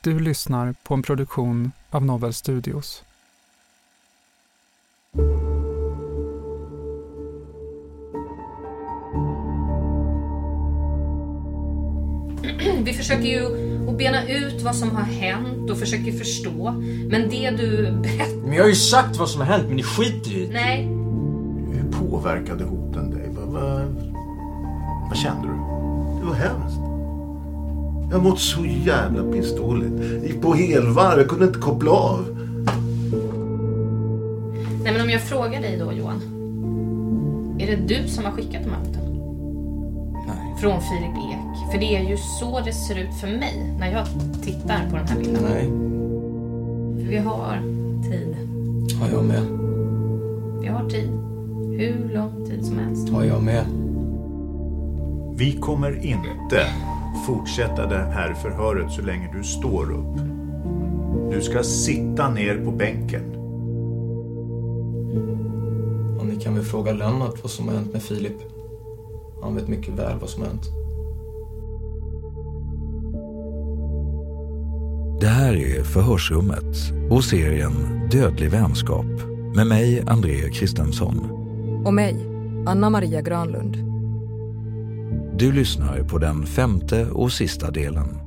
Du lyssnar på en produktion av Novel Studios. Vi försöker ju att bena ut vad som har hänt och försöker förstå. Men det du berättar... Men jag har ju sagt vad som har hänt men ni skiter i det. Nej. Hur påverkade hoten dig? Vad, vad, vad kände du? Det var hemskt. Jag mått så jävla pissdåligt. Gick på helvarv, jag kunde inte koppla av. Nej men om jag frågar dig då Johan. Är det du som har skickat de här hoten? Nej. Från Filip Ek. För det är ju så det ser ut för mig när jag tittar på den här bilden. Nej. För vi har tid. Har jag med. Vi har tid. Hur lång tid som helst. Har jag med. Vi kommer inte fortsätta det här förhöret så länge du står upp. Du ska sitta ner på bänken. Och ni kan väl fråga Lennart vad som har hänt med Filip. Han vet mycket väl vad som har hänt. Det här är Förhörsrummet och serien Dödlig vänskap med mig, André Kristensson. Och mig, Anna Maria Granlund. Du lyssnar på den femte och sista delen.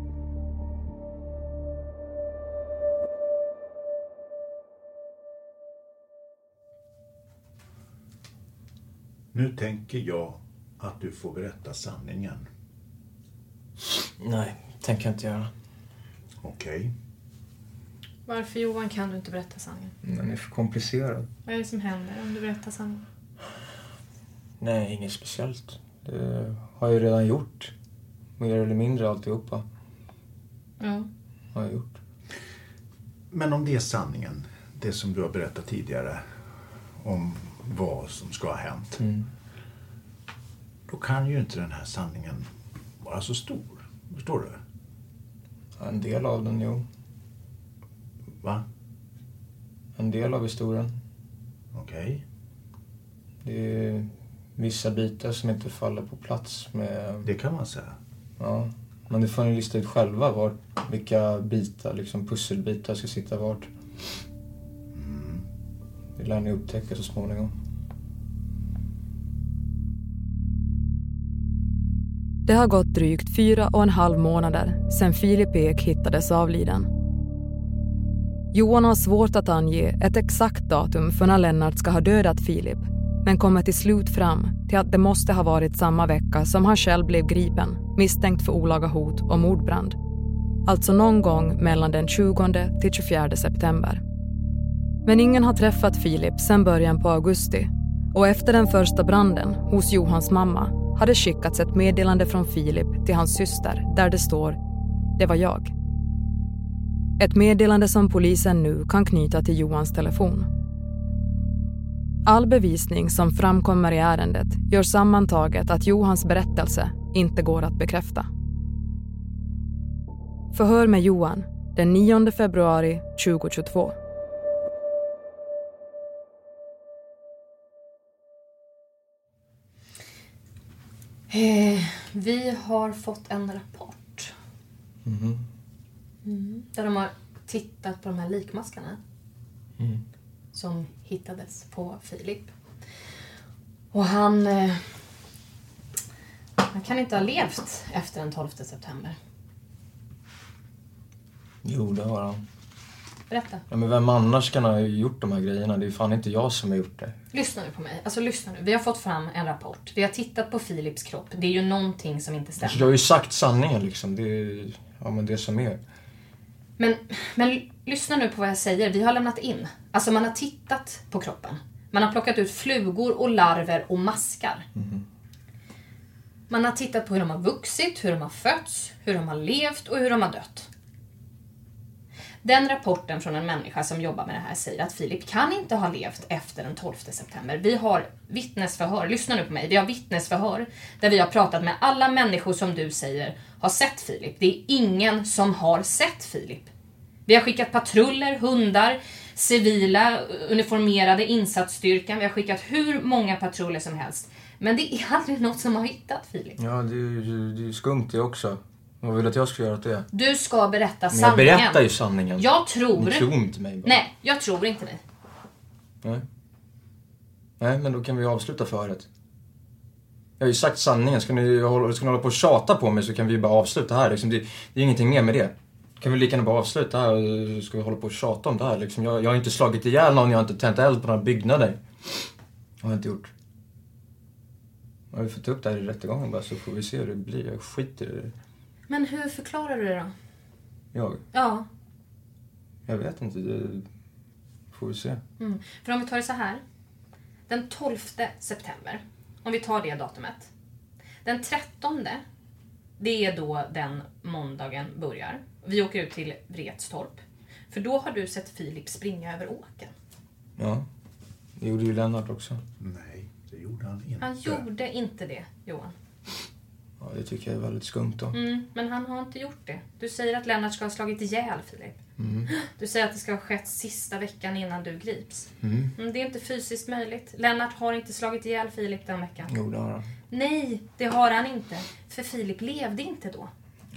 Nu tänker jag att du får berätta sanningen. Nej, tänker jag inte göra. Okej? Varför Johan kan du inte berätta sanningen? Den är för komplicerad. Vad är det som händer om du berättar sanningen? Nej, inget speciellt. Det har jag ju redan gjort. Mer eller mindre alltihopa Ja. har jag gjort. Men om det är sanningen, det som du har berättat tidigare om vad som ska ha hänt. Mm. Då kan ju inte den här sanningen vara så stor. Förstår du? En del av den, jo. Va? En del av historien. Okej? Det är vissa bitar som inte faller på plats med... Det kan man säga. Ja. Men det får ni lista ut själva var, vilka bitar, liksom pusselbitar ska sitta vart. Det lär ni upptäcka så småningom. Det har gått drygt fyra och en halv månader sedan Filip Ek hittades avliden. Johan har svårt att ange ett exakt datum för när Lennart ska ha dödat Filip men kommer till slut fram till att det måste ha varit samma vecka som han själv blev gripen misstänkt för olaga hot och mordbrand. Alltså någon gång mellan den 20 till 24 september. Men ingen har träffat Filip sedan början på augusti och efter den första branden hos Johans mamma hade skickats ett meddelande från Filip till hans syster där det står “Det var jag”. Ett meddelande som polisen nu kan knyta till Johans telefon. All bevisning som framkommer i ärendet gör sammantaget att Johans berättelse inte går att bekräfta. Förhör med Johan den 9 februari 2022. Eh, vi har fått en rapport. Mm. Där de har tittat på de här likmaskarna. Mm. Som hittades på Filip. Och han... Eh, han kan inte ha levt efter den 12 september. Jo, det har han. Berätta. Ja, men vem annars kan ha gjort de här grejerna? Det är fan inte jag som har gjort det. Lyssna nu på mig. Alltså lyssna nu. Vi har fått fram en rapport. Vi har tittat på Filips kropp. Det är ju någonting som inte stämmer. Alltså, jag har ju sagt sanningen liksom. Det är ja, men det som är. Men, men lyssna nu på vad jag säger. Vi har lämnat in. Alltså man har tittat på kroppen. Man har plockat ut flugor och larver och maskar. Man har tittat på hur de har vuxit, hur de har fötts, hur de har levt och hur de har dött. Den rapporten från en människa som jobbar med det här säger att Filip kan inte ha levt efter den 12 september. Vi har vittnesförhör, lyssna nu på mig, vi har vittnesförhör där vi har pratat med alla människor som du säger har sett Filip. Det är ingen som har sett Filip. Vi har skickat patruller, hundar, civila, uniformerade insatsstyrkan. Vi har skickat hur många patruller som helst. Men det är aldrig något som har hittat Filip. Ja, det är ju det är skumt det också. Vad vill du att jag ska göra åt det? Du ska berätta Men sanningen. jag berättar ju sanningen. Jag tror... Ni tror inte mig bara. Nej, jag tror inte dig. Nej. Nej, men då kan vi avsluta förhöret. Jag har ju sagt sanningen. Ska ni hålla, ska ni hålla på och tjata på mig så kan vi ju bara avsluta här. Liksom, det, det är ingenting mer med det. Kan vi lika gärna bara avsluta här ska vi hålla på och tjata om det här liksom. Jag, jag har inte slagit ihjäl någon, jag har inte tänt eld på några byggnader. har jag inte gjort. Jag har fått upp det här i rättegången bara så får vi se hur det blir. Jag skiter i det. Men hur förklarar du det då? Jag? Ja. Jag vet inte. Det får vi se. Mm. För om vi tar det så här. Den 12 september, om vi tar det datumet. Den 13, det är då den måndagen börjar. Vi åker ut till Vretstorp. För då har du sett Filip springa över åken. Ja. Det gjorde ju Lennart också. Nej, det gjorde han inte. Han gjorde inte det, Johan. Ja, det tycker jag är väldigt skumt då. Mm, men han har inte gjort det. Du säger att Lennart ska ha slagit ihjäl Filip. Du säger att det ska ha skett sista veckan innan du grips. Mm. Mm, det är inte fysiskt möjligt. Lennart har inte slagit ihjäl Filip den veckan. Jo, det har han. Nej, det har han inte. För Filip levde inte då.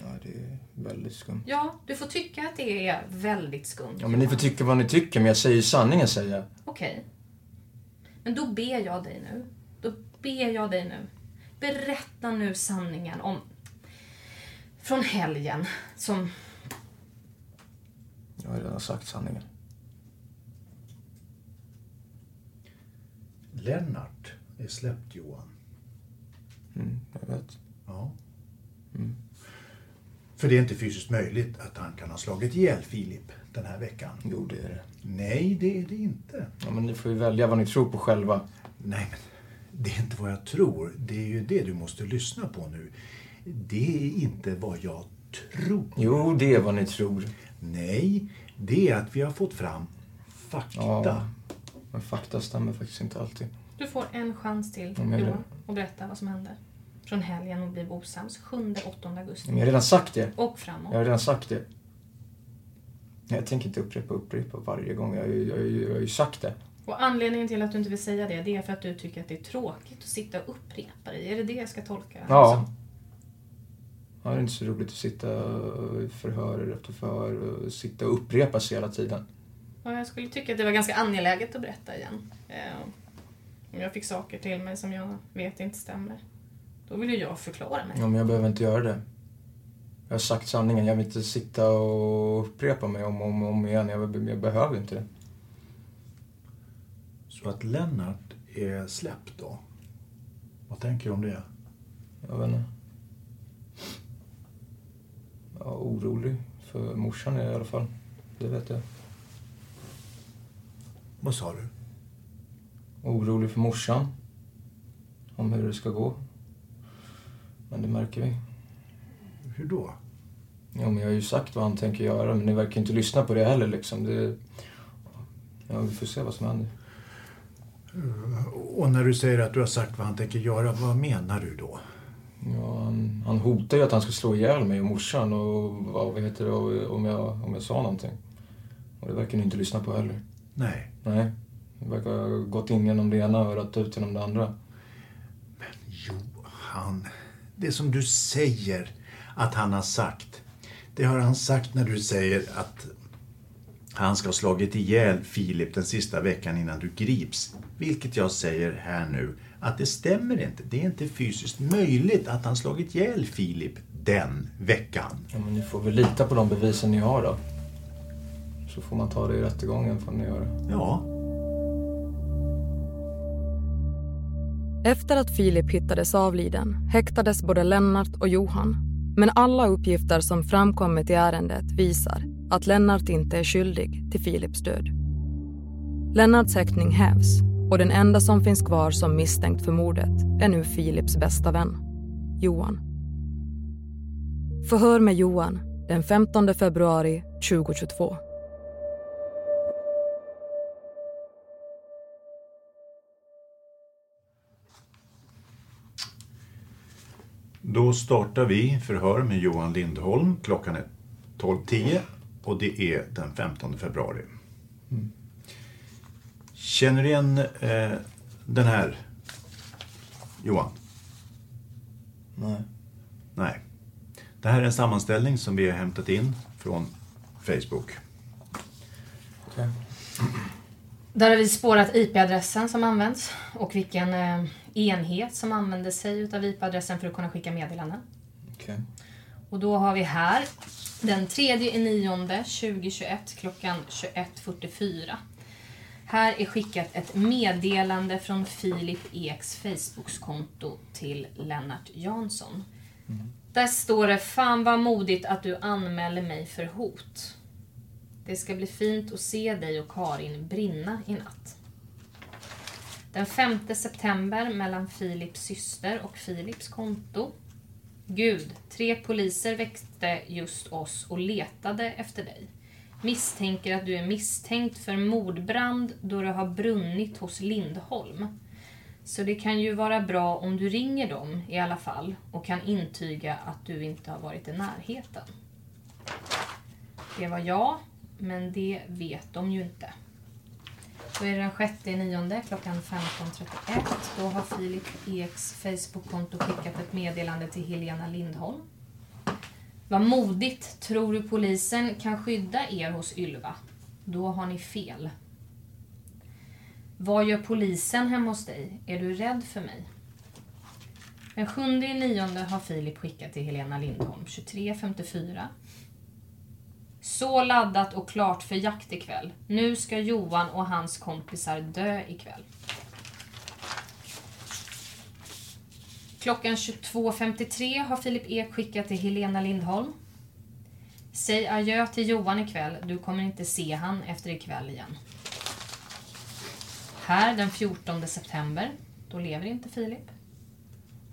Ja, det väldigt skumt. Ja, du får tycka att det är väldigt skumt. Ja, men ni får tycka vad ni tycker, men jag säger ju sanningen, säger jag. Okej. Men då ber jag dig nu. Då ber jag dig nu. Berätta nu sanningen om... Från helgen som... Jag har redan sagt sanningen. Lennart är släppt, Johan. Mm, jag vet. För det är inte fysiskt möjligt att han kan ha slagit ihjäl Filip den här veckan. Jo, det är det. Nej, det är det inte. Ja, men ni får ju välja vad ni tror på själva. Nej, men det är inte vad jag tror. Det är ju det du måste lyssna på nu. Det är inte vad jag tror. Jo, det är vad ni tror. Nej, det är att vi har fått fram fakta. Ja. Men fakta stämmer faktiskt inte alltid. Du får en chans till, Johan, att berätta vad som hände. Från helgen och bli osams 7-8 augusti. Men jag har redan sagt det. Och framåt. Jag har redan sagt det. Jag tänker inte upprepa upprepa varje gång. Jag, jag, ju- jag har ju sagt det. Och anledningen till att du inte vill säga det, det är för att du tycker att det är tråkigt att sitta och upprepa dig. Är det det jag ska tolka? Ja. Ja, det är inte så roligt att sitta i förhör efter förhör och sitta och upprepa sig hela tiden. Och jag skulle tycka att det var ganska angeläget att berätta igen. Eh, jag fick saker till mig som jag vet inte stämmer. Då vill ju jag förklara mig. Ja, men jag behöver inte göra det. Jag har sagt sanningen. Jag vill inte sitta och upprepa mig om och om, om igen. Jag, jag behöver inte det. Så att Lennart är släppt då? Vad tänker du om det? Jag vet inte. Jag är orolig för morsan i alla fall. Det vet jag. Vad sa du? Orolig för morsan. Om hur det ska gå. Men det märker vi. Hur då? Ja, men jag har ju sagt vad han tänker göra, men ni verkar inte lyssna på det heller liksom. Det... Ja, vi får se vad som händer. Och när du säger att du har sagt vad han tänker göra, vad menar du då? Ja, han, han hotade ju att han skulle slå ihjäl mig och morsan och vad heter det, om, jag, om jag sa någonting. Och det verkar ni inte lyssna på heller. Nej. Nej. Det verkar ha gått in genom det ena örat ut genom det andra. Men Johan, det som du säger att han har sagt. Det har han sagt när du säger att han ska ha slagit ihjäl Filip den sista veckan innan du grips. Vilket jag säger här nu att det stämmer inte. Det är inte fysiskt möjligt att han slagit ihjäl Filip den veckan. Ja, men ni får väl lita på de bevisen ni har då. Så får man ta det i rättegången får ni göra. Ja. Efter att Filip hittades avliden häktades både Lennart och Johan. Men alla uppgifter som framkommit i ärendet visar att Lennart inte är skyldig till Filips död. Lennarts häktning hävs och den enda som finns kvar som misstänkt för mordet är nu Filips bästa vän, Johan. Förhör med Johan den 15 februari 2022. Då startar vi förhör med Johan Lindholm. Klockan är 12.10 och det är den 15 februari. Mm. Känner du igen eh, den här Johan? Nej. Nej. Det här är en sammanställning som vi har hämtat in från Facebook. Okay. Där har vi spårat IP-adressen som används och vilken eh, enhet som använder sig av IP-adressen för att kunna skicka meddelanden. Okay. Och då har vi här den 3 9 2021 klockan 21.44. Här är skickat ett meddelande från Filip Eks Facebookskonto till Lennart Jansson. Mm. Där står det Fan vad modigt att du anmäler mig för hot. Det ska bli fint att se dig och Karin brinna i natt. Den 5 september mellan Filips syster och Filips konto. Gud, tre poliser väckte just oss och letade efter dig. Misstänker att du är misstänkt för mordbrand då du har brunnit hos Lindholm. Så det kan ju vara bra om du ringer dem i alla fall och kan intyga att du inte har varit i närheten. Det var jag, men det vet de ju inte. Då är det den 6 nionde klockan 15.31. Då har Filip Eks Facebook-konto skickat ett meddelande till Helena Lindholm. Vad modigt. Tror du polisen kan skydda er hos Ylva? Då har ni fel. Vad gör polisen hemma hos dig? Är du rädd för mig? Den 7 nionde har Filip skickat till Helena Lindholm 23.54. Så laddat och klart för jakt ikväll. Nu ska Johan och hans kompisar dö ikväll. Klockan 22.53 har Filip Ek skickat till Helena Lindholm. Säg adjö till Johan ikväll. Du kommer inte se han efter ikväll igen. Här den 14 september. Då lever inte Filip.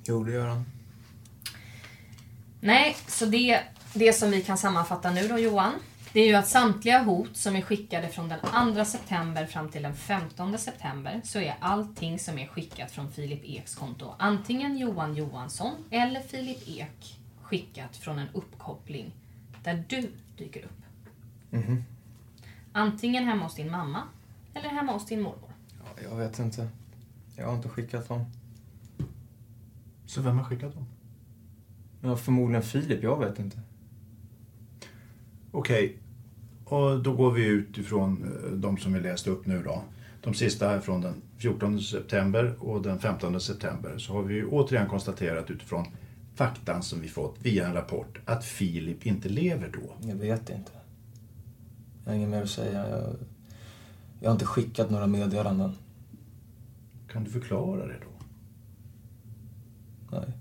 Jo, det gör han. Nej, så det, det som vi kan sammanfatta nu då Johan. Det är ju att samtliga hot som är skickade från den 2 september fram till den 15 september så är allting som är skickat från Filip Eks konto antingen Johan Johansson eller Filip Ek skickat från en uppkoppling där du dyker upp. Mm -hmm. Antingen hemma hos din mamma eller hemma hos din mormor. Ja, jag vet inte. Jag har inte skickat dem. Så vem har skickat dem? Ja, förmodligen Filip. Jag vet inte. Okej, och då går vi ut ifrån eh, de som vi läste upp nu då. De sista är från den 14 september och den 15 september. Så har vi återigen konstaterat utifrån faktan som vi fått via en rapport att Filip inte lever då. Jag vet inte. Jag har inget mer att säga. Jag, jag har inte skickat några meddelanden. Kan du förklara det då? Nej.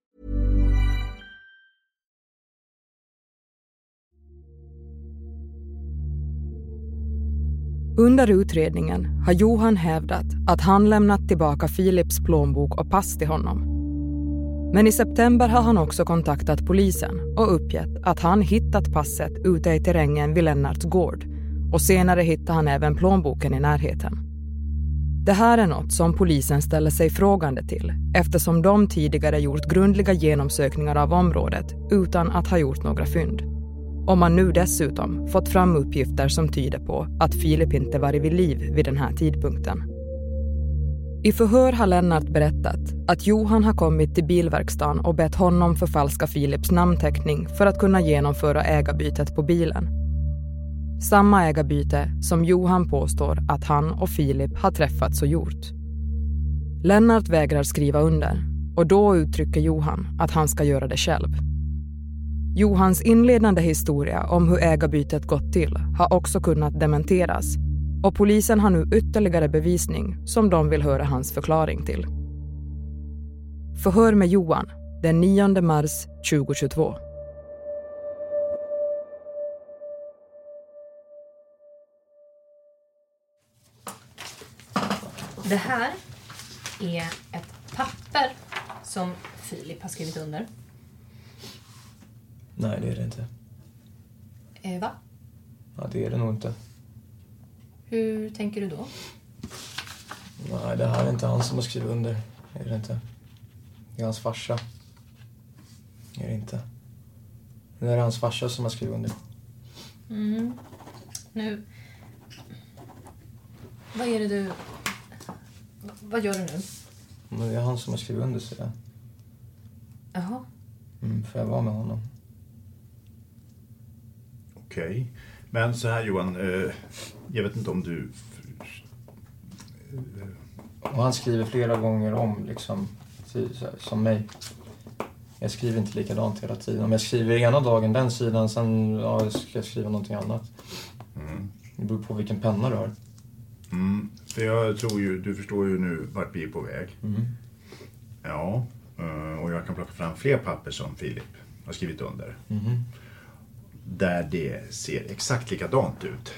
Under utredningen har Johan hävdat att han lämnat tillbaka Philips plånbok och pass till honom. Men i september har han också kontaktat polisen och uppgett att han hittat passet ute i terrängen vid Lennarts gård och senare hittade han även plånboken i närheten. Det här är något som polisen ställer sig frågande till eftersom de tidigare gjort grundliga genomsökningar av området utan att ha gjort några fynd. Om man nu dessutom fått fram uppgifter som tyder på att Filip inte varit vid liv vid den här tidpunkten. I förhör har Lennart berättat att Johan har kommit till bilverkstaden och bett honom förfalska Filips namnteckning för att kunna genomföra ägarbytet på bilen. Samma ägarbyte som Johan påstår att han och Filip har träffats och gjort. Lennart vägrar skriva under och då uttrycker Johan att han ska göra det själv. Johans inledande historia om hur ägarbytet gått till har också kunnat dementeras och polisen har nu ytterligare bevisning som de vill höra hans förklaring till. Förhör med Johan den 9 mars 2022. Det här är ett papper som Filip har skrivit under. Nej, det är det inte. Eh, va? Ja, det är det nog inte. Hur tänker du då? Nej, det här är inte han som har skrivit under. Det är det inte. Det är hans farsa. Det är det inte. Det är hans farsa som har skrivit under. Mm. Nu... Vad är det du... Va- Vad gör du nu? Men det är han som har skrivit under, säger jag. Jaha. Mm, för jag var med honom. Okej. Men så här Johan, eh, jag vet inte om du... Och han skriver flera gånger om, liksom, som mig. Jag skriver inte likadant hela tiden. Om jag skriver ena dagen den sidan, sen ja, ska jag skriva någonting annat. Det beror på vilken penna du har. Mm, för jag tror ju, du förstår ju nu vart vi är på väg. Mm. Ja, eh, och jag kan plocka fram fler papper som Filip har skrivit under. Mhm. Där det ser exakt likadant ut.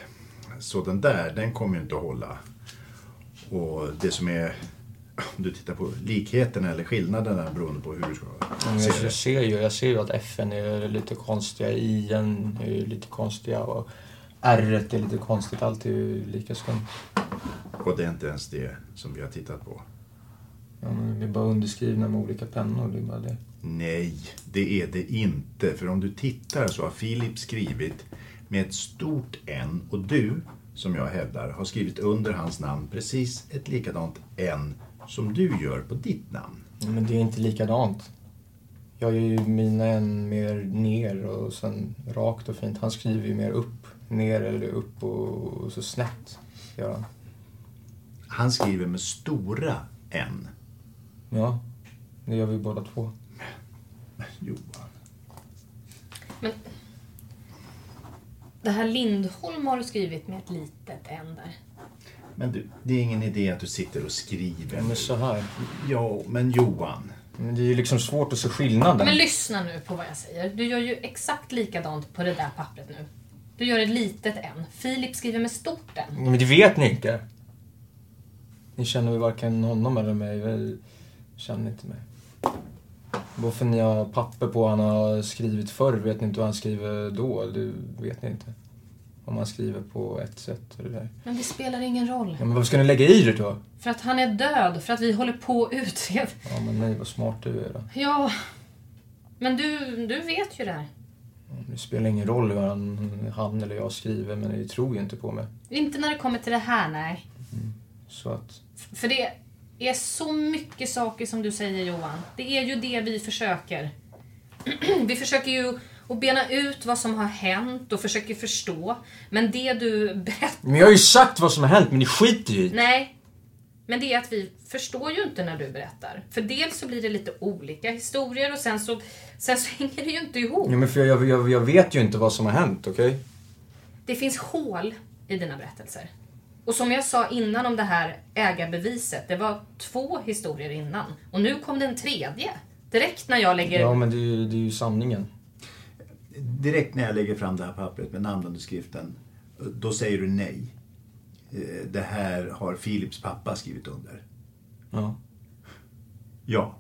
Så den där, den kommer ju inte att hålla. Och det som är Om du tittar på likheterna eller skillnaderna beroende på hur du ska Men se jag, det. jag, ser ju, jag ser ju att FN är lite konstiga, I är lite konstiga och R är lite konstigt. Allt är ju lika skumt. Och det är inte ens det som vi har tittat på. Ja, men vi är bara underskrivna med olika pennor. Det är bara det. Nej, det är det inte. För om du tittar så har Filip skrivit med ett stort N och du, som jag hävdar, har skrivit under hans namn precis ett likadant N som du gör på ditt namn. Men det är inte likadant. Jag gör ju mina en mer ner och sen rakt och fint. Han skriver ju mer upp, ner eller upp och, och så snett. gör han. Han skriver med stora N. Ja, det gör vi båda två. Johan. Det här Lindholm har du skrivit med ett litet N där. Men du, det är ingen idé att du sitter och skriver. Ja, men så här. Ja, men Johan. Men det är ju liksom svårt att se skillnaden. Men lyssna nu på vad jag säger. Du gör ju exakt likadant på det där pappret nu. Du gör ett litet N. Filip skriver med stort N. Men det vet ni inte. Ni känner väl varken honom eller mig. Väl känner inte mig. Varför ni har papper på vad han har skrivit förr vet ni inte vad han skriver då. Det vet ni inte. Om han skriver på ett sätt eller där. Men det spelar ingen roll. Ja, men varför ska ni lägga i det då? För att han är död, för att vi håller på och utreder. Ja, men nej, vad smart du är då. Ja, men du, du vet ju det här. Det spelar ingen roll hur han, han eller jag skriver, men ni tror ju inte på mig. Inte när det kommer till det här, nej. Så att... För det är så mycket saker som du säger Johan. Det är ju det vi försöker. vi försöker ju att bena ut vad som har hänt och försöker förstå. Men det du berättar... Men jag har ju sagt vad som har hänt, men ni skiter ju Nej. Men det är att vi förstår ju inte när du berättar. För dels så blir det lite olika historier och sen så, sen så hänger det ju inte ihop. Ja, men för jag, jag, jag vet ju inte vad som har hänt, okej? Det finns hål i dina berättelser. Och som jag sa innan om det här ägarbeviset, det var två historier innan. Och nu kom den tredje. Direkt när jag lägger... Ja, men det är, ju, det är ju sanningen. Direkt när jag lägger fram det här pappret med namnunderskriften, då säger du nej. Eh, Det här har Philips pappa skrivit under. Ja. Ja,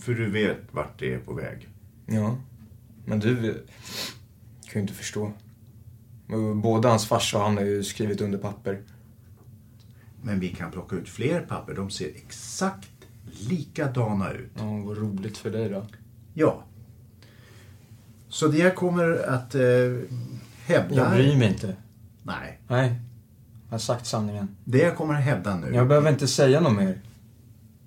för du vet vart det är på väg. Ja. Men du kan ju inte förstå. Både hans farsa och han har ju skrivit under papper. Men vi kan plocka ut fler papper. De ser exakt likadana ut. Ja, vad roligt för dig då. Ja. Så det jag kommer att eh, hävda... Jag bryr mig inte. Nej. Nej. Jag har sagt sanningen. Det jag kommer att hävda nu... Jag behöver inte säga något mer.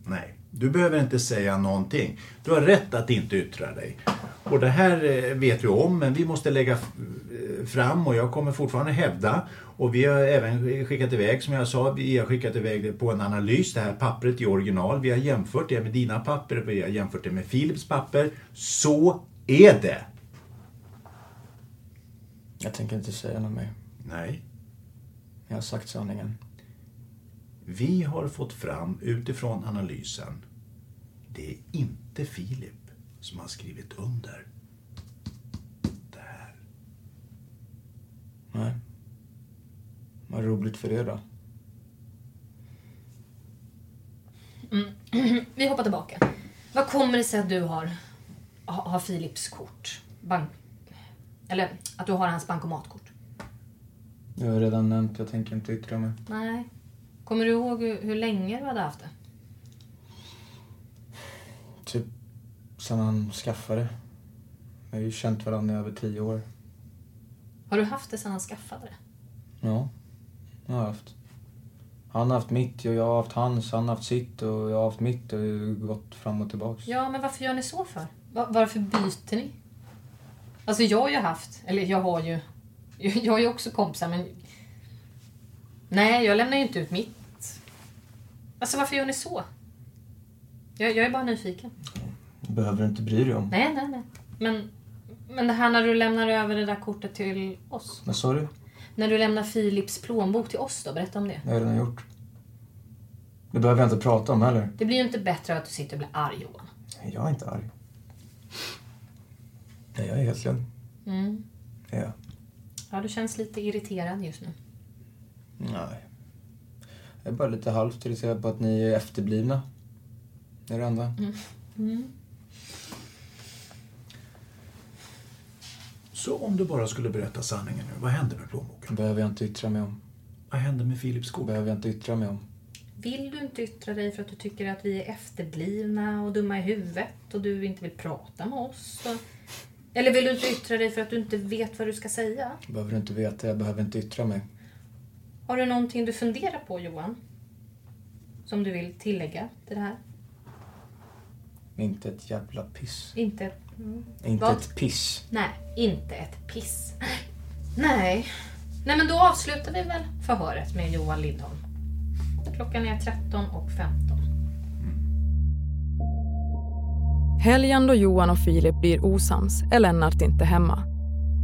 Nej, du behöver inte säga någonting. Du har rätt att inte yttra dig. Och det här eh, vet vi om, men vi måste lägga eh, fram och jag kommer fortfarande hävda. Och vi har även skickat iväg, som jag sa, vi har skickat iväg det på en analys, det här pappret i original. Vi har jämfört det med dina papper, vi har jämfört det med Philips papper. Så är det! Jag tänker inte säga något mer. Nej. Jag har sagt sanningen. Vi har fått fram utifrån analysen, det är inte Filip som har skrivit under. Nej. Vad roligt för det då. Mm. Vi hoppar tillbaka. Vad kommer det sig att du har, ha- har Philips kort? Bank... Eller att du har hans bankomatkort? Jag har redan nämnt, jag tänker inte yttra mig. Nej. Kommer du ihåg hur, hur länge du hade haft det? Typ sen han skaffade. Vi har ju känt varandra i över tio år. Har du haft det sedan han skaffade det? Ja, det har jag haft. Han har haft mitt och jag har haft hans. Han har haft sitt och jag har haft mitt och gått fram och tillbaks. Ja, men varför gör ni så för? Va- varför byter ni? Alltså jag har ju haft, eller jag har ju, jag har ju också kompisar men... Nej, jag lämnar ju inte ut mitt. Alltså varför gör ni så? Jag, jag är bara nyfiken. Behöver du inte bry dig om. Nej, nej, nej. Men, men det här när du lämnar över det där kortet till oss. Vad sa du? När du lämnar Philips plånbok till oss då, berätta om det. Det har jag redan gjort. Det behöver jag inte prata om heller. Det blir ju inte bättre av att du sitter och blir arg Johan. Nej, Jag är inte arg. Nej, jag är helt lugn. Mm. Det är jag. Ja, du känns lite irriterad just nu. Nej. Jag är bara lite halvt irriterad på att ni är efterblivna. Det är det enda. Mm. Mm. Så om du bara skulle berätta sanningen nu, vad händer med plånboken? behöver jag inte yttra mig om. Vad händer med Philips kort? behöver jag inte yttra mig om. Vill du inte yttra dig för att du tycker att vi är efterblivna och dumma i huvudet och du inte vill prata med oss? Och... Eller vill du inte yttra dig för att du inte vet vad du ska säga? behöver du inte veta. Jag behöver inte yttra mig. Har du någonting du funderar på, Johan? Som du vill tillägga till det här? Inte ett jävla piss. Inte ett... Mm. Inte Vad? ett piss. Nej, inte ett piss. Nej. Nej, men då avslutar vi väl förhöret med Johan Lindholm. Klockan är 13 och 15. Helgen då Johan och Filip blir osams är Lennart inte hemma.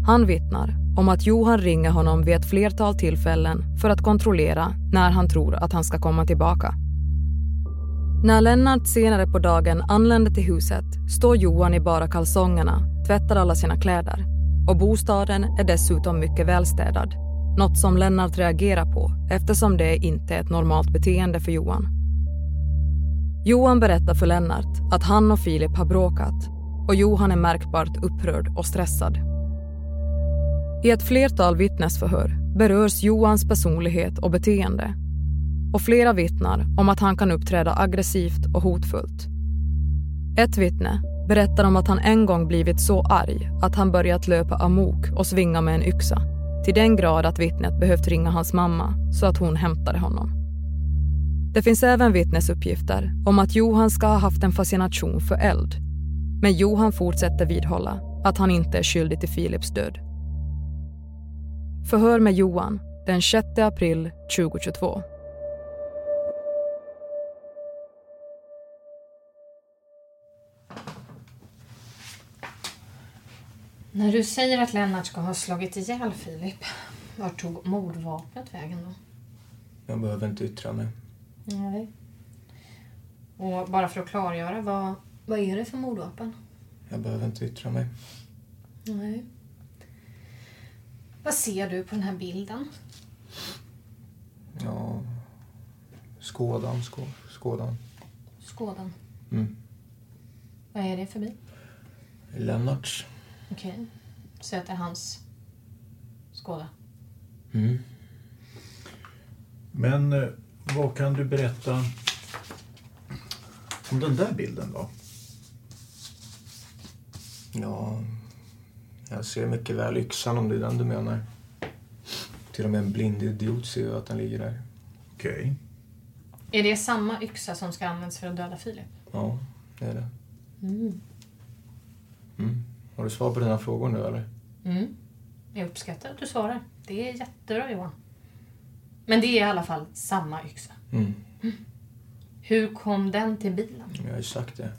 Han vittnar om att Johan ringer honom vid ett flertal tillfällen för att kontrollera när han tror att han ska komma tillbaka. När Lennart senare på dagen anländer till huset står Johan i bara kalsongerna, tvättar alla sina kläder och bostaden är dessutom mycket välstädad. Något som Lennart reagerar på eftersom det inte är ett normalt beteende för Johan. Johan berättar för Lennart att han och Filip har bråkat och Johan är märkbart upprörd och stressad. I ett flertal vittnesförhör berörs Johans personlighet och beteende och flera vittnar om att han kan uppträda aggressivt och hotfullt. Ett vittne berättar om att han en gång blivit så arg att han börjat löpa amok och svinga med en yxa till den grad att vittnet behövt ringa hans mamma så att hon hämtade honom. Det finns även vittnesuppgifter om att Johan ska ha haft en fascination för eld. Men Johan fortsätter vidhålla att han inte är skyldig till Philips död. Förhör med Johan den 6 april 2022. När du säger att Lennart ska ha slagit ihjäl Filip, vart tog mordvapnet vägen då? Jag behöver inte yttra mig. Nej. Och bara för att klargöra, vad, vad är det för mordvapen? Jag behöver inte yttra mig. Nej. Vad ser du på den här bilden? Ja... Skådan, skå, skådan. Skådan. Mm. Vad är det för bil? Lennarts. Okej. Så att det är hans Skåda. Mm. Men eh, vad kan du berätta om den där bilden då? Ja... Jag ser mycket väl yxan om det är den du menar. Till och med en blind idiot ser ju att den ligger där. Okej. Är det samma yxa som ska användas för att döda Filip? Ja, det är det. Mm. Mm. Har du svar på dina frågor nu eller? Mm. Jag uppskattar att du svarar. Det är jättebra Johan. Men det är i alla fall samma yxa. Mm. Hur kom den till bilen? Jag har ju sagt det.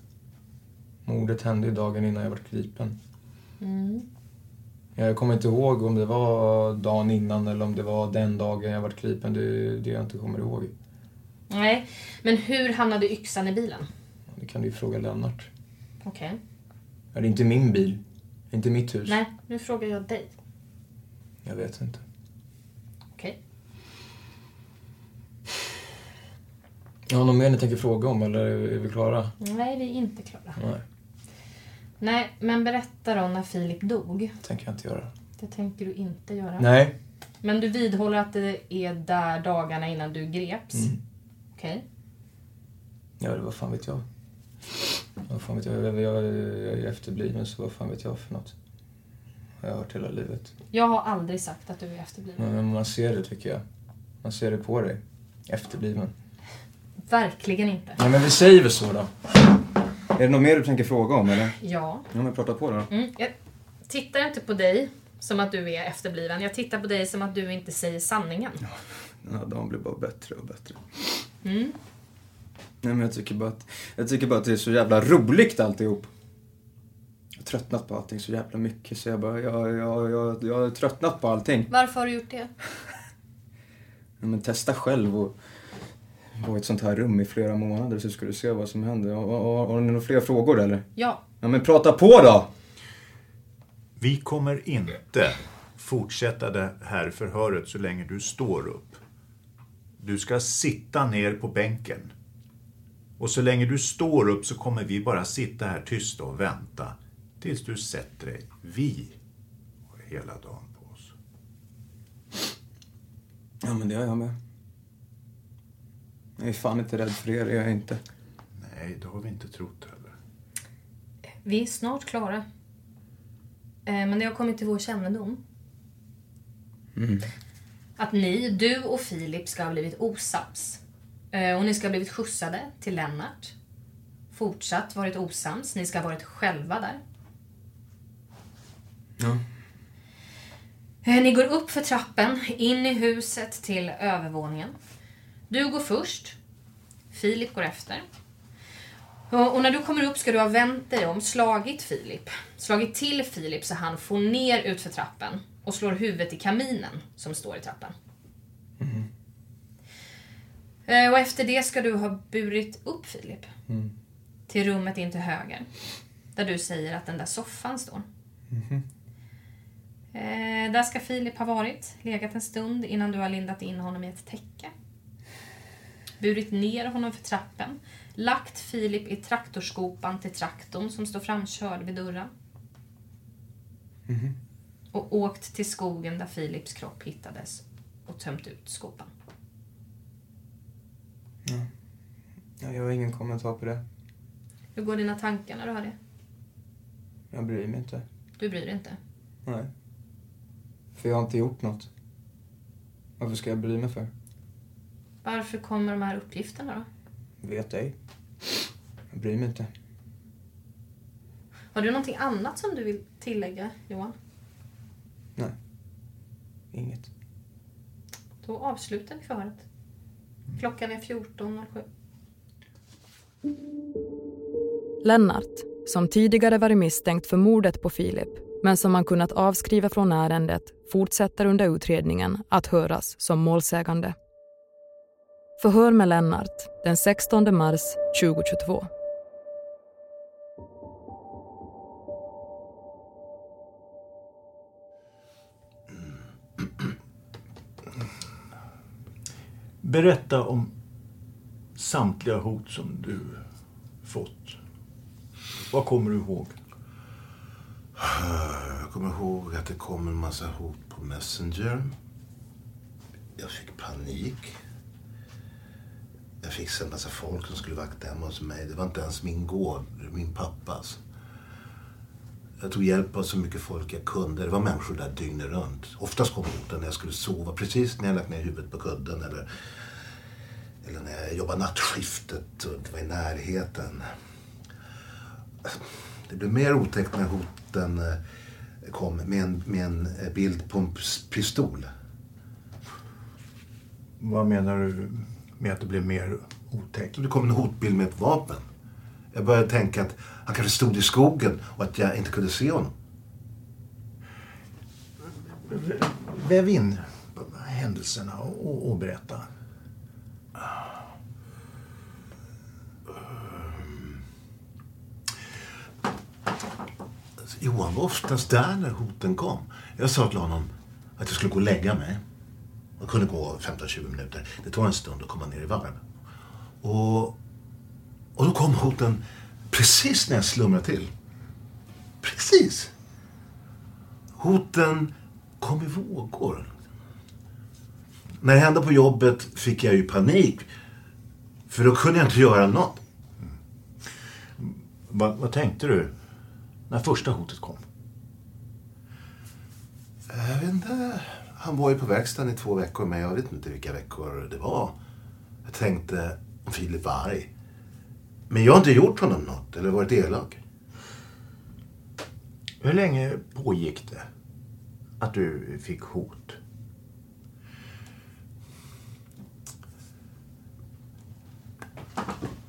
Mordet hände ju dagen innan jag var gripen. Mm. Jag kommer inte ihåg om det var dagen innan eller om det var den dagen jag var gripen. Det är det jag inte kommer ihåg. Nej, men hur hamnade yxan i bilen? Det kan du ju fråga Lennart. Okej. Ja, det är inte min bil. Inte mitt hus. Nej, nu frågar jag dig. Jag vet inte. Okej. Har något mer ni tänker fråga om eller är vi klara? Nej, vi är inte klara. Nej, Nej, men berätta då när Filip dog. det tänker jag inte göra. Det tänker du inte göra. Nej. Men du vidhåller att det är där dagarna innan du greps? Mm. Okej. Ja, det vad fan vet jag. Vad fan vet jag? Jag, jag, jag är efterbliven så vad fan vet jag för något? Jag har hört hela livet. Jag har aldrig sagt att du är efterbliven. Men, man ser det tycker jag. Man ser det på dig. Efterbliven. Verkligen inte. Nej men vi säger väl så då. Är det något mer du tänker fråga om eller? Ja. Ja men prata på då. Mm. Jag tittar inte på dig som att du är efterbliven. Jag tittar på dig som att du inte säger sanningen. Den här dagen blir bara bättre och bättre. Mm. Nej men jag tycker bara att, jag tycker bara att det är så jävla roligt alltihop. Jag har tröttnat på allting så jävla mycket så jag bara, jag, jag, jag, jag har tröttnat på allting. Varför har du gjort det? Ja, men testa själv och vara i ett sånt här rum i flera månader så ska du se vad som händer. Har, har, har ni några fler frågor eller? Ja. Ja men prata på då! Vi kommer inte fortsätta det här förhöret så länge du står upp. Du ska sitta ner på bänken. Och så länge du står upp så kommer vi bara sitta här tysta och vänta. Tills du sätter dig. Vi har hela dagen på oss. Ja, men det har jag med. Jag är fan inte rädd för er, det är jag inte. Nej, det har vi inte trott heller. Vi är snart klara. Eh, Men det har kommit till vår kännedom Mm. att ni, du och Filip, ska ha blivit osams. Eh, Och ni ska ha blivit skjutsade till Lennart. Fortsatt varit osams. Ni ska ha varit själva där. Ja. Eh, Ni går upp för trappen, in i huset till övervåningen. Du går först. Filip går efter. Och när du kommer upp ska du ha vänt dig om, slagit Filip. Slagit till Filip så han får ner ut för trappen och slår huvudet i kaminen som står i trappen. Eh, Och efter det ska du ha burit upp Filip Mm. till rummet in till höger. Där du säger att den där soffan står. Eh, där ska Filip ha varit, legat en stund innan du har lindat in honom i ett täcke. Burit ner honom för trappen, lagt Filip i traktorskopan till traktorn som står framkörd vid dörren. Och åkt till skogen där Filips kropp hittades och tömt ut skopan. Ja, jag har ingen kommentar på det. Hur går dina tankar när du hör det? Jag bryr mig inte. Du bryr dig inte? Nej. För jag har inte gjort något. Varför ska jag bry mig för? Varför kommer de här uppgifterna då? Vet ej. Jag bryr mig inte. Har du någonting annat som du vill tillägga, Johan? Nej. Inget. Då avslutar vi förhöret. Klockan är 14.07. Lennart, som tidigare varit misstänkt för mordet på Filip men som man kunnat avskriva från ärendet fortsätter under utredningen att höras som målsägande. Förhör med Lennart den 16 mars 2022. Berätta om samtliga hot som du fått. Vad kommer du ihåg? Jag kommer ihåg att det kom en massa hot på Messenger. Jag fick panik. Jag fick en massa folk som skulle vakta hemma hos mig. Det var inte ens min gård, min pappas. Jag tog hjälp av så mycket folk jag kunde. Det var människor där dygnet runt. Oftast kom hoten när jag skulle sova, precis när jag lagt ner huvudet på kudden. Eller, eller när jag jobbade nattskiftet och det var i närheten. Det blev mer otäckt när hoten eh, kom med en, med en eh, bild på en pis- pistol. Vad menar du med att det blev mer otäckt? Det kom en hotbild med ett vapen. Jag började tänka att han kanske stod i skogen och att jag inte kunde se honom. Väv in händelserna och, och berätta. Johan var oftast där när hoten kom. Jag sa till honom att jag skulle gå och lägga mig. Jag kunde gå 15-20 minuter. Det tog en stund att komma ner i varv. Och, och då kom hoten precis när jag slumrade till. Precis! Hoten kom i vågor. När det hände på jobbet fick jag ju panik. För då kunde jag inte göra något. Vad, vad tänkte du när första hotet kom? Jag vet inte. Han var ju på verkstaden i två veckor, men jag vet inte vilka veckor det var. Jag tänkte om Filip var arg. Men jag har inte gjort honom något eller varit elak. Hur länge pågick det att du fick hot?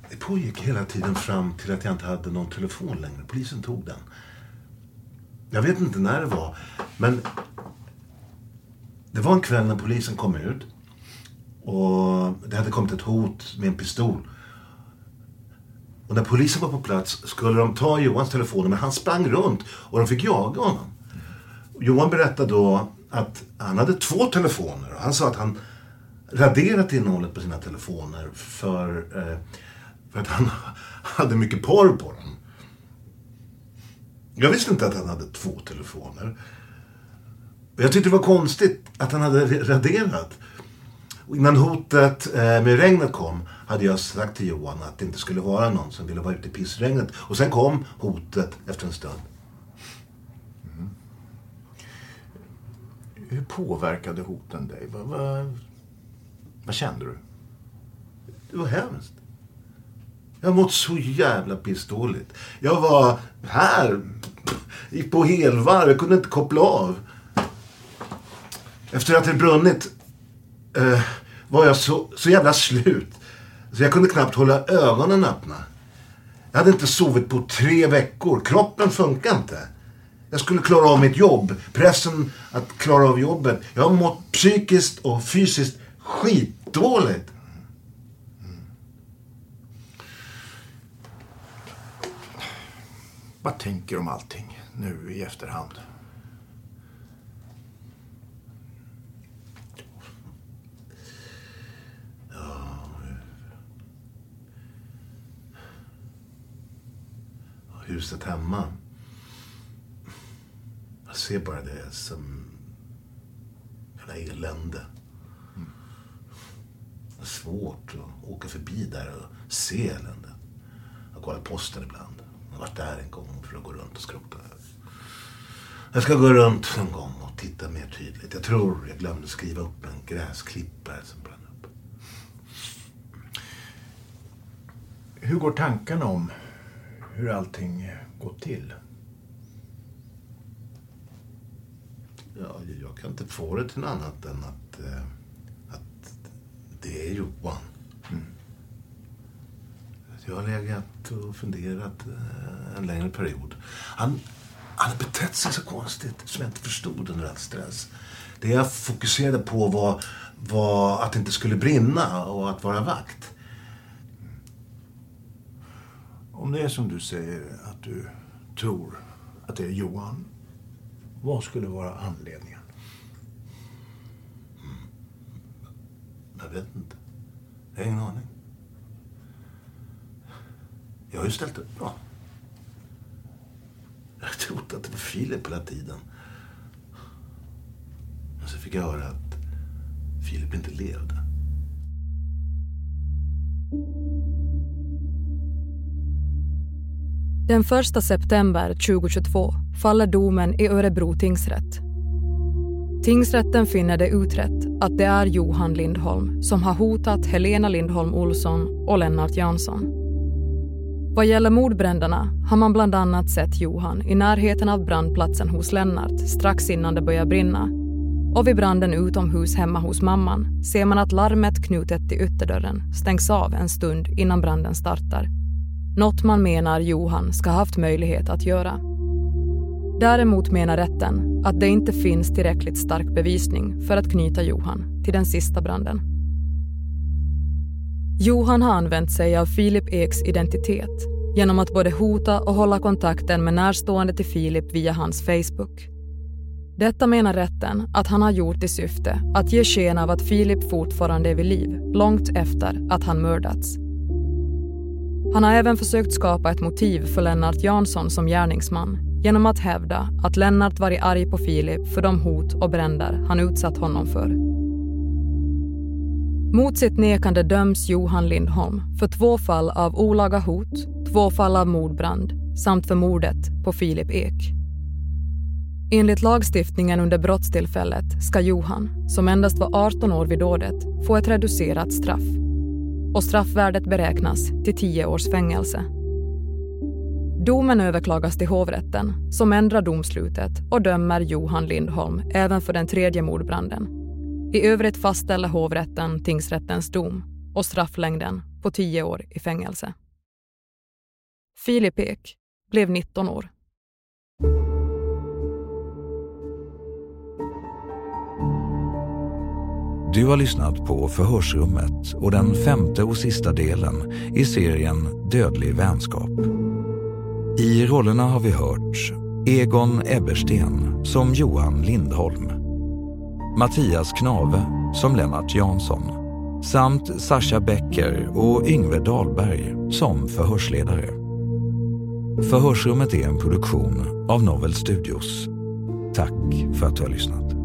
Det pågick hela tiden fram till att jag inte hade någon telefon längre. Polisen tog den. Jag vet inte när det var, men det var en kväll när polisen kom ut. Och det hade kommit ett hot med en pistol. Och när polisen var på plats skulle de ta Johans telefon, men han sprang runt och de fick jaga honom. Johan berättade då att han hade två telefoner. Han sa att han raderat innehållet på sina telefoner för eh, För att han hade mycket porr på dem. Jag visste inte att han hade två telefoner. Jag tyckte det var konstigt att han hade raderat. Och innan hotet eh, med regnet kom hade jag sagt till Johan att det inte skulle vara någon som ville vara ute i pissregnet. Och sen kom hotet efter en stund. Mm. Hur påverkade hoten dig? Vad, vad, vad kände du? Det var hemskt. Jag mått så jävla pissdåligt. Jag var här, gick på helvarv, jag kunde inte koppla av. Efter att det brunnit eh, var jag så, så jävla slut. Så jag kunde knappt hålla ögonen öppna. Jag hade inte sovit på tre veckor. Kroppen funkar inte. Jag skulle klara av mitt jobb. Pressen att klara av jobbet. Jag har mått psykiskt och fysiskt skitdåligt. Vad tänker du om allting nu i efterhand? Huset hemma. Jag ser bara det som jävla elände. Det är svårt att åka förbi där och se elände. Jag kollar posten ibland. Jag har varit där en gång för att gå runt och skrota. Jag ska gå runt någon gång och titta mer tydligt. Jag tror jag glömde skriva upp en gräsklippare som brann upp. Hur går tankarna om hur allting gått till? Ja, jag kan inte få det till något annat än att, eh, att det är Johan. Mm. Jag har legat och funderat eh, en längre period. Han, han har betett sig så konstigt som jag inte förstod under all stress. Det jag fokuserade på var, var att det inte skulle brinna och att vara vakt. Om det är som du säger, att du tror att det är Johan, vad skulle vara anledningen? Mm. Jag vet inte. Jag har ingen aning. Jag har ju ställt upp bra. Jag har trott att det var Filip hela tiden. Men så fick jag höra att Filip inte levde. Den 1 september 2022 faller domen i Örebro tingsrätt. Tingsrätten finner det utrett att det är Johan Lindholm som har hotat Helena Lindholm Olsson och Lennart Jansson. Vad gäller mordbränderna har man bland annat sett Johan i närheten av brandplatsen hos Lennart strax innan det börjar brinna. Och vid branden utomhus hemma hos mamman ser man att larmet knutet till ytterdörren stängs av en stund innan branden startar något man menar Johan ska haft möjlighet att göra. Däremot menar rätten att det inte finns tillräckligt stark bevisning för att knyta Johan till den sista branden. Johan har använt sig av Filip Eks identitet genom att både hota och hålla kontakten med närstående till Filip via hans Facebook. Detta menar rätten att han har gjort i syfte att ge sken av att Filip fortfarande är vid liv långt efter att han mördats han har även försökt skapa ett motiv för Lennart Jansson som gärningsman genom att hävda att Lennart varit arg på Filip för de hot och bränder han utsatt honom för. Mot sitt nekande döms Johan Lindholm för två fall av olaga hot, två fall av mordbrand samt för mordet på Filip Ek. Enligt lagstiftningen under brottstillfället ska Johan, som endast var 18 år vid dådet, få ett reducerat straff och straffvärdet beräknas till tio års fängelse. Domen överklagas till hovrätten som ändrar domslutet och dömer Johan Lindholm även för den tredje mordbranden. I övrigt fastställer hovrätten tingsrättens dom och strafflängden på tio år i fängelse. Filip Ek blev 19 år. Du har lyssnat på Förhörsrummet och den femte och sista delen i serien Dödlig vänskap. I rollerna har vi hört Egon Ebbersten som Johan Lindholm, Mattias Knave som Lennart Jansson, samt Sascha Becker och Yngve Dahlberg som förhörsledare. Förhörsrummet är en produktion av Novel Studios. Tack för att du har lyssnat.